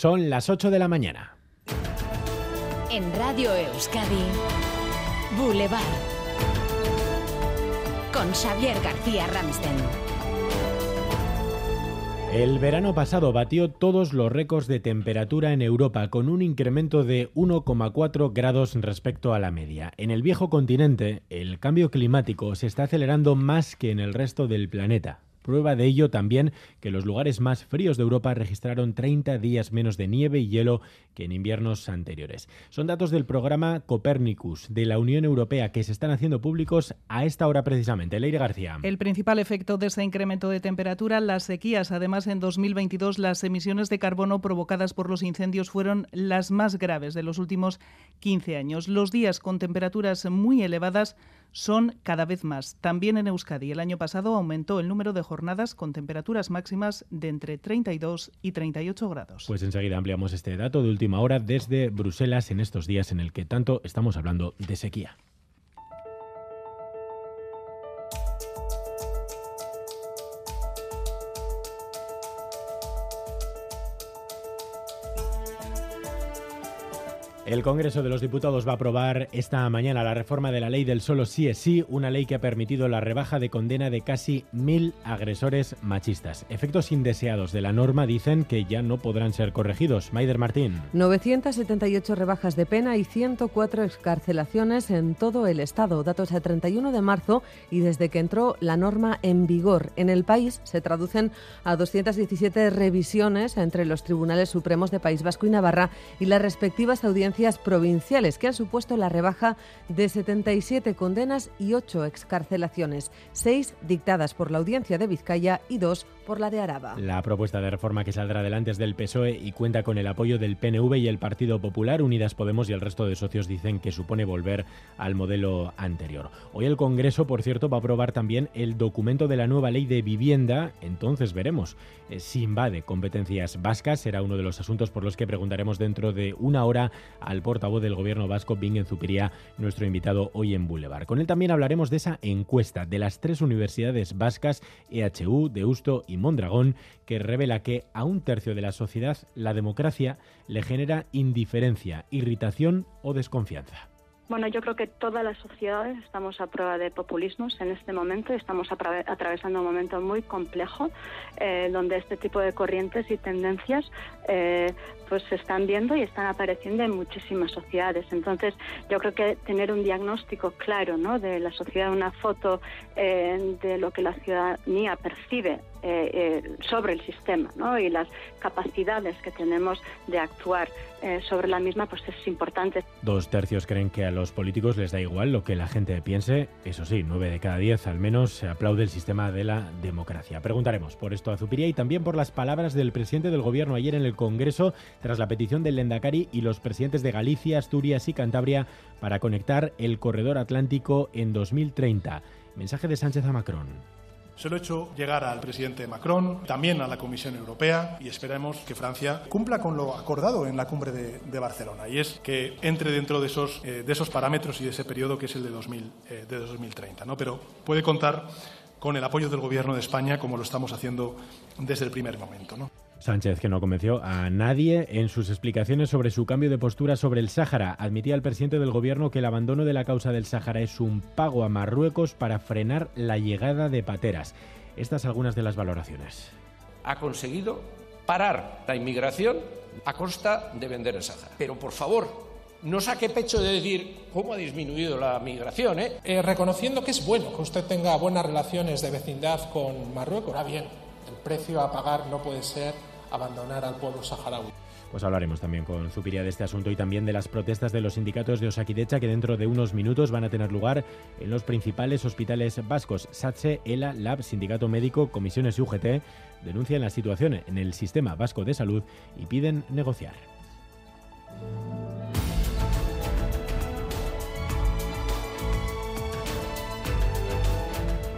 Son las 8 de la mañana. En Radio Euskadi, Boulevard. Con Xavier García Ramsten. El verano pasado batió todos los récords de temperatura en Europa con un incremento de 1,4 grados respecto a la media. En el viejo continente, el cambio climático se está acelerando más que en el resto del planeta. Prueba de ello también que los lugares más fríos de Europa registraron 30 días menos de nieve y hielo que en inviernos anteriores. Son datos del programa Copernicus de la Unión Europea que se están haciendo públicos a esta hora precisamente. Leire García. El principal efecto de este incremento de temperatura, las sequías. Además, en 2022 las emisiones de carbono provocadas por los incendios fueron las más graves de los últimos 15 años. Los días con temperaturas muy elevadas son cada vez más. También en Euskadi el año pasado aumentó el número de con temperaturas máximas de entre 32 y 38 grados. Pues enseguida ampliamos este dato de última hora desde Bruselas en estos días en el que tanto estamos hablando de sequía. El Congreso de los Diputados va a aprobar esta mañana la reforma de la ley del solo sí es sí, una ley que ha permitido la rebaja de condena de casi mil agresores machistas. Efectos indeseados de la norma dicen que ya no podrán ser corregidos. Maider Martín. 978 rebajas de pena y 104 excarcelaciones en todo el Estado. Datos a 31 de marzo y desde que entró la norma en vigor en el país se traducen a 217 revisiones entre los tribunales supremos de País Vasco y Navarra y las respectivas audiencias provinciales que han supuesto la rebaja de 77 condenas y 8 excarcelaciones, 6 dictadas por la Audiencia de Vizcaya y 2 por la de Araba. La propuesta de reforma que saldrá adelante es del PSOE y cuenta con el apoyo del PNV y el Partido Popular. Unidas Podemos y el resto de socios dicen que supone volver al modelo anterior. Hoy el Congreso, por cierto, va a aprobar también el documento de la nueva ley de vivienda. Entonces veremos eh, si invade competencias vascas. Será uno de los asuntos por los que preguntaremos dentro de una hora al portavoz del gobierno vasco, Bingen Zupiría, nuestro invitado hoy en Boulevard. Con él también hablaremos de esa encuesta de las tres universidades vascas, EHU, Deusto y Mondragón, que revela que a un tercio de la sociedad la democracia le genera indiferencia, irritación o desconfianza. Bueno, yo creo que todas las sociedades estamos a prueba de populismos en este momento. Estamos atravesando un momento muy complejo eh, donde este tipo de corrientes y tendencias eh, pues se están viendo y están apareciendo en muchísimas sociedades. Entonces, yo creo que tener un diagnóstico claro de la sociedad, una foto eh, de lo que la ciudadanía percibe eh, eh, sobre el sistema ¿no? y las capacidades que tenemos de actuar eh, sobre la misma, pues es importante. Dos tercios creen que a los políticos les da igual lo que la gente piense. Eso sí, nueve de cada diez al menos se aplaude el sistema de la democracia. Preguntaremos por esto a Zupiría y también por las palabras del presidente del gobierno ayer en el Congreso tras la petición del Lendakari y los presidentes de Galicia, Asturias y Cantabria para conectar el corredor atlántico en 2030. Mensaje de Sánchez a Macron. Se lo he hecho llegar al presidente Macron, también a la Comisión Europea y esperemos que Francia cumpla con lo acordado en la cumbre de, Barcelona y es que entre dentro de esos, eh, de esos parámetros y de ese periodo que es el de, 2000, eh, de 2030. ¿no? Pero puede contar con el apoyo del Gobierno de España como lo estamos haciendo desde el primer momento. ¿no? Sánchez, que no convenció a nadie en sus explicaciones sobre su cambio de postura sobre el Sáhara. Admitía el presidente del gobierno que el abandono de la causa del Sáhara es un pago a Marruecos para frenar la llegada de pateras. Estas algunas de las valoraciones. Ha conseguido parar la inmigración a costa de vender el Sáhara. Pero por favor, no saque pecho de decir cómo ha disminuido la migración. ¿eh? Eh, reconociendo que es bueno que usted tenga buenas relaciones de vecindad con Marruecos. Ahora bien, el precio a pagar no puede ser abandonar al pueblo saharaui. Pues hablaremos también con Zupiria de este asunto y también de las protestas de los sindicatos de Osakidecha que dentro de unos minutos van a tener lugar en los principales hospitales vascos. SATSE, ELA, LAB, Sindicato Médico, Comisiones y UGT denuncian la situación en el sistema vasco de salud y piden negociar.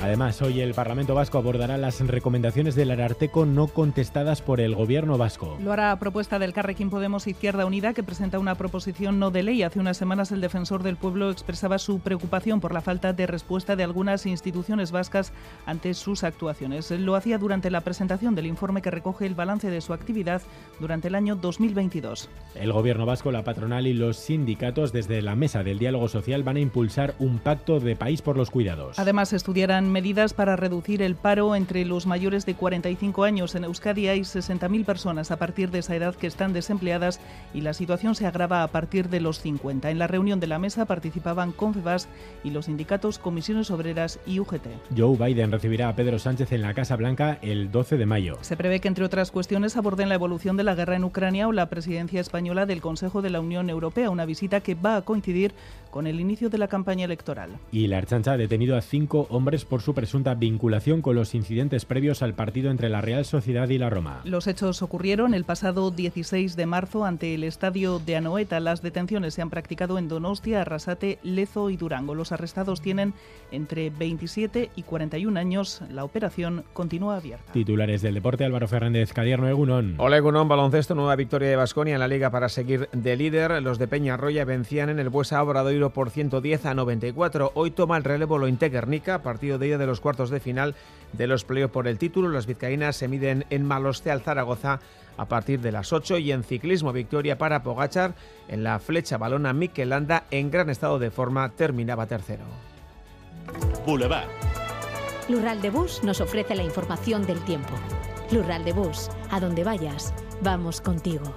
Además, hoy el Parlamento Vasco abordará las recomendaciones del Ararteco no contestadas por el Gobierno vasco. Lo hará a propuesta del Carrequín Podemos Izquierda Unida, que presenta una proposición no de ley. Hace unas semanas el defensor del pueblo expresaba su preocupación por la falta de respuesta de algunas instituciones vascas ante sus actuaciones. Lo hacía durante la presentación del informe que recoge el balance de su actividad durante el año 2022. El Gobierno vasco, la patronal y los sindicatos desde la mesa del diálogo social van a impulsar un pacto de país por los cuidados. Además, estudiarán medidas para reducir el paro entre los mayores de 45 años. En Euskadi hay 60.000 personas a partir de esa edad que están desempleadas y la situación se agrava a partir de los 50. En la reunión de la mesa participaban Confebas y los sindicatos Comisiones Obreras y UGT. Joe Biden recibirá a Pedro Sánchez en la Casa Blanca el 12 de mayo. Se prevé que, entre otras cuestiones, aborden la evolución de la guerra en Ucrania o la presidencia española del Consejo de la Unión Europea, una visita que va a coincidir con el inicio de la campaña electoral. Y la Archancha ha detenido a cinco hombres por su presunta vinculación con los incidentes previos al partido entre la Real Sociedad y la Roma. Los hechos ocurrieron el pasado 16 de marzo ante el estadio de Anoeta. Las detenciones se han practicado en Donostia, Arrasate, Lezo y Durango. Los arrestados tienen entre 27 y 41 años. La operación continúa abierta. Titulares del deporte, Álvaro Fernández, Cadierno Egunon. Hola Egunon, baloncesto, nueva victoria de Basconia en la liga para seguir de líder. Los de Peña Roya vencían en el Buesa Obradoiro por 110 a 94. Hoy toma el relevo Lointe Guernica, partido de ida de los cuartos de final de los playoffs por el título. Las vizcaínas se miden en Maloste al Zaragoza a partir de las 8 y en ciclismo victoria para Pogachar en la flecha balona Miquelanda en gran estado de forma terminaba tercero. Boulevard. Lural de Bus nos ofrece la información del tiempo. Lural de Bus, a donde vayas, vamos contigo.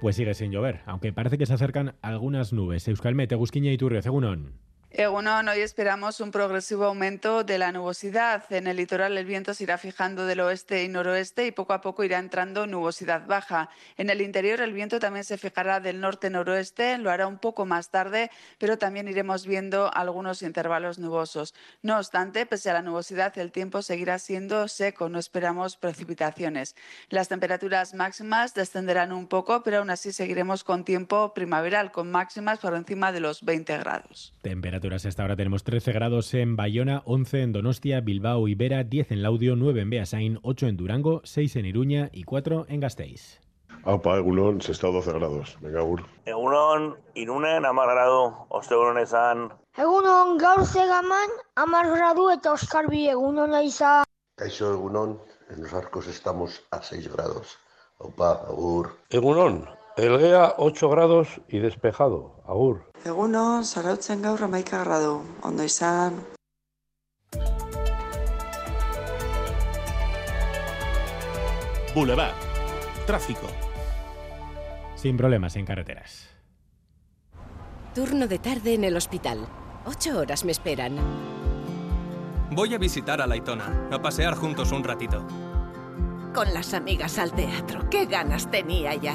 Pues sigue sin llover, aunque parece que se acercan algunas nubes. Euskalmet, Egusquiña y Turrio, Egunon. Egunon, hoy esperamos un progresivo aumento de la nubosidad. En el litoral el viento se irá fijando del oeste y noroeste y poco a poco irá entrando nubosidad baja. En el interior el viento también se fijará del norte-noroeste, lo hará un poco más tarde, pero también iremos viendo algunos intervalos nubosos. No obstante, pese a la nubosidad, el tiempo seguirá siendo seco, no esperamos precipitaciones. Las temperaturas máximas descenderán un poco, pero aún así seguiremos con tiempo primaveral, con máximas por encima de los 20 grados. Temperaturas esta hora tenemos 13 grados en Bayona, 11 en Donostia, Bilbao y Vera, 10 en Laudio, 9 en Beasain, 8 en Durango, 6 en Iruña y 4 en Gasteiz. Aupa, egunon, se está 12 grados. Venga, ur. Egunon, irunen amar grado, ostegunon esan. Egunon, gaur zegaman, amar gradu eta oskarbi egunona izan. Kaixo, egunon, en los arcos estamos a 6 grados. Aupa, agur. Egunon, Elgea 8 grados y despejado. Agur. Egunon, zarautzen gaur amaika grado. Ondo izan. Boulevard. Tráfico. Sin problemas en carreteras. Turno de tarde en el hospital. Ocho horas me esperan. Voy a visitar a Laitona, a pasear juntos un ratito. Con las amigas al teatro. ¡Qué ganas tenía ya!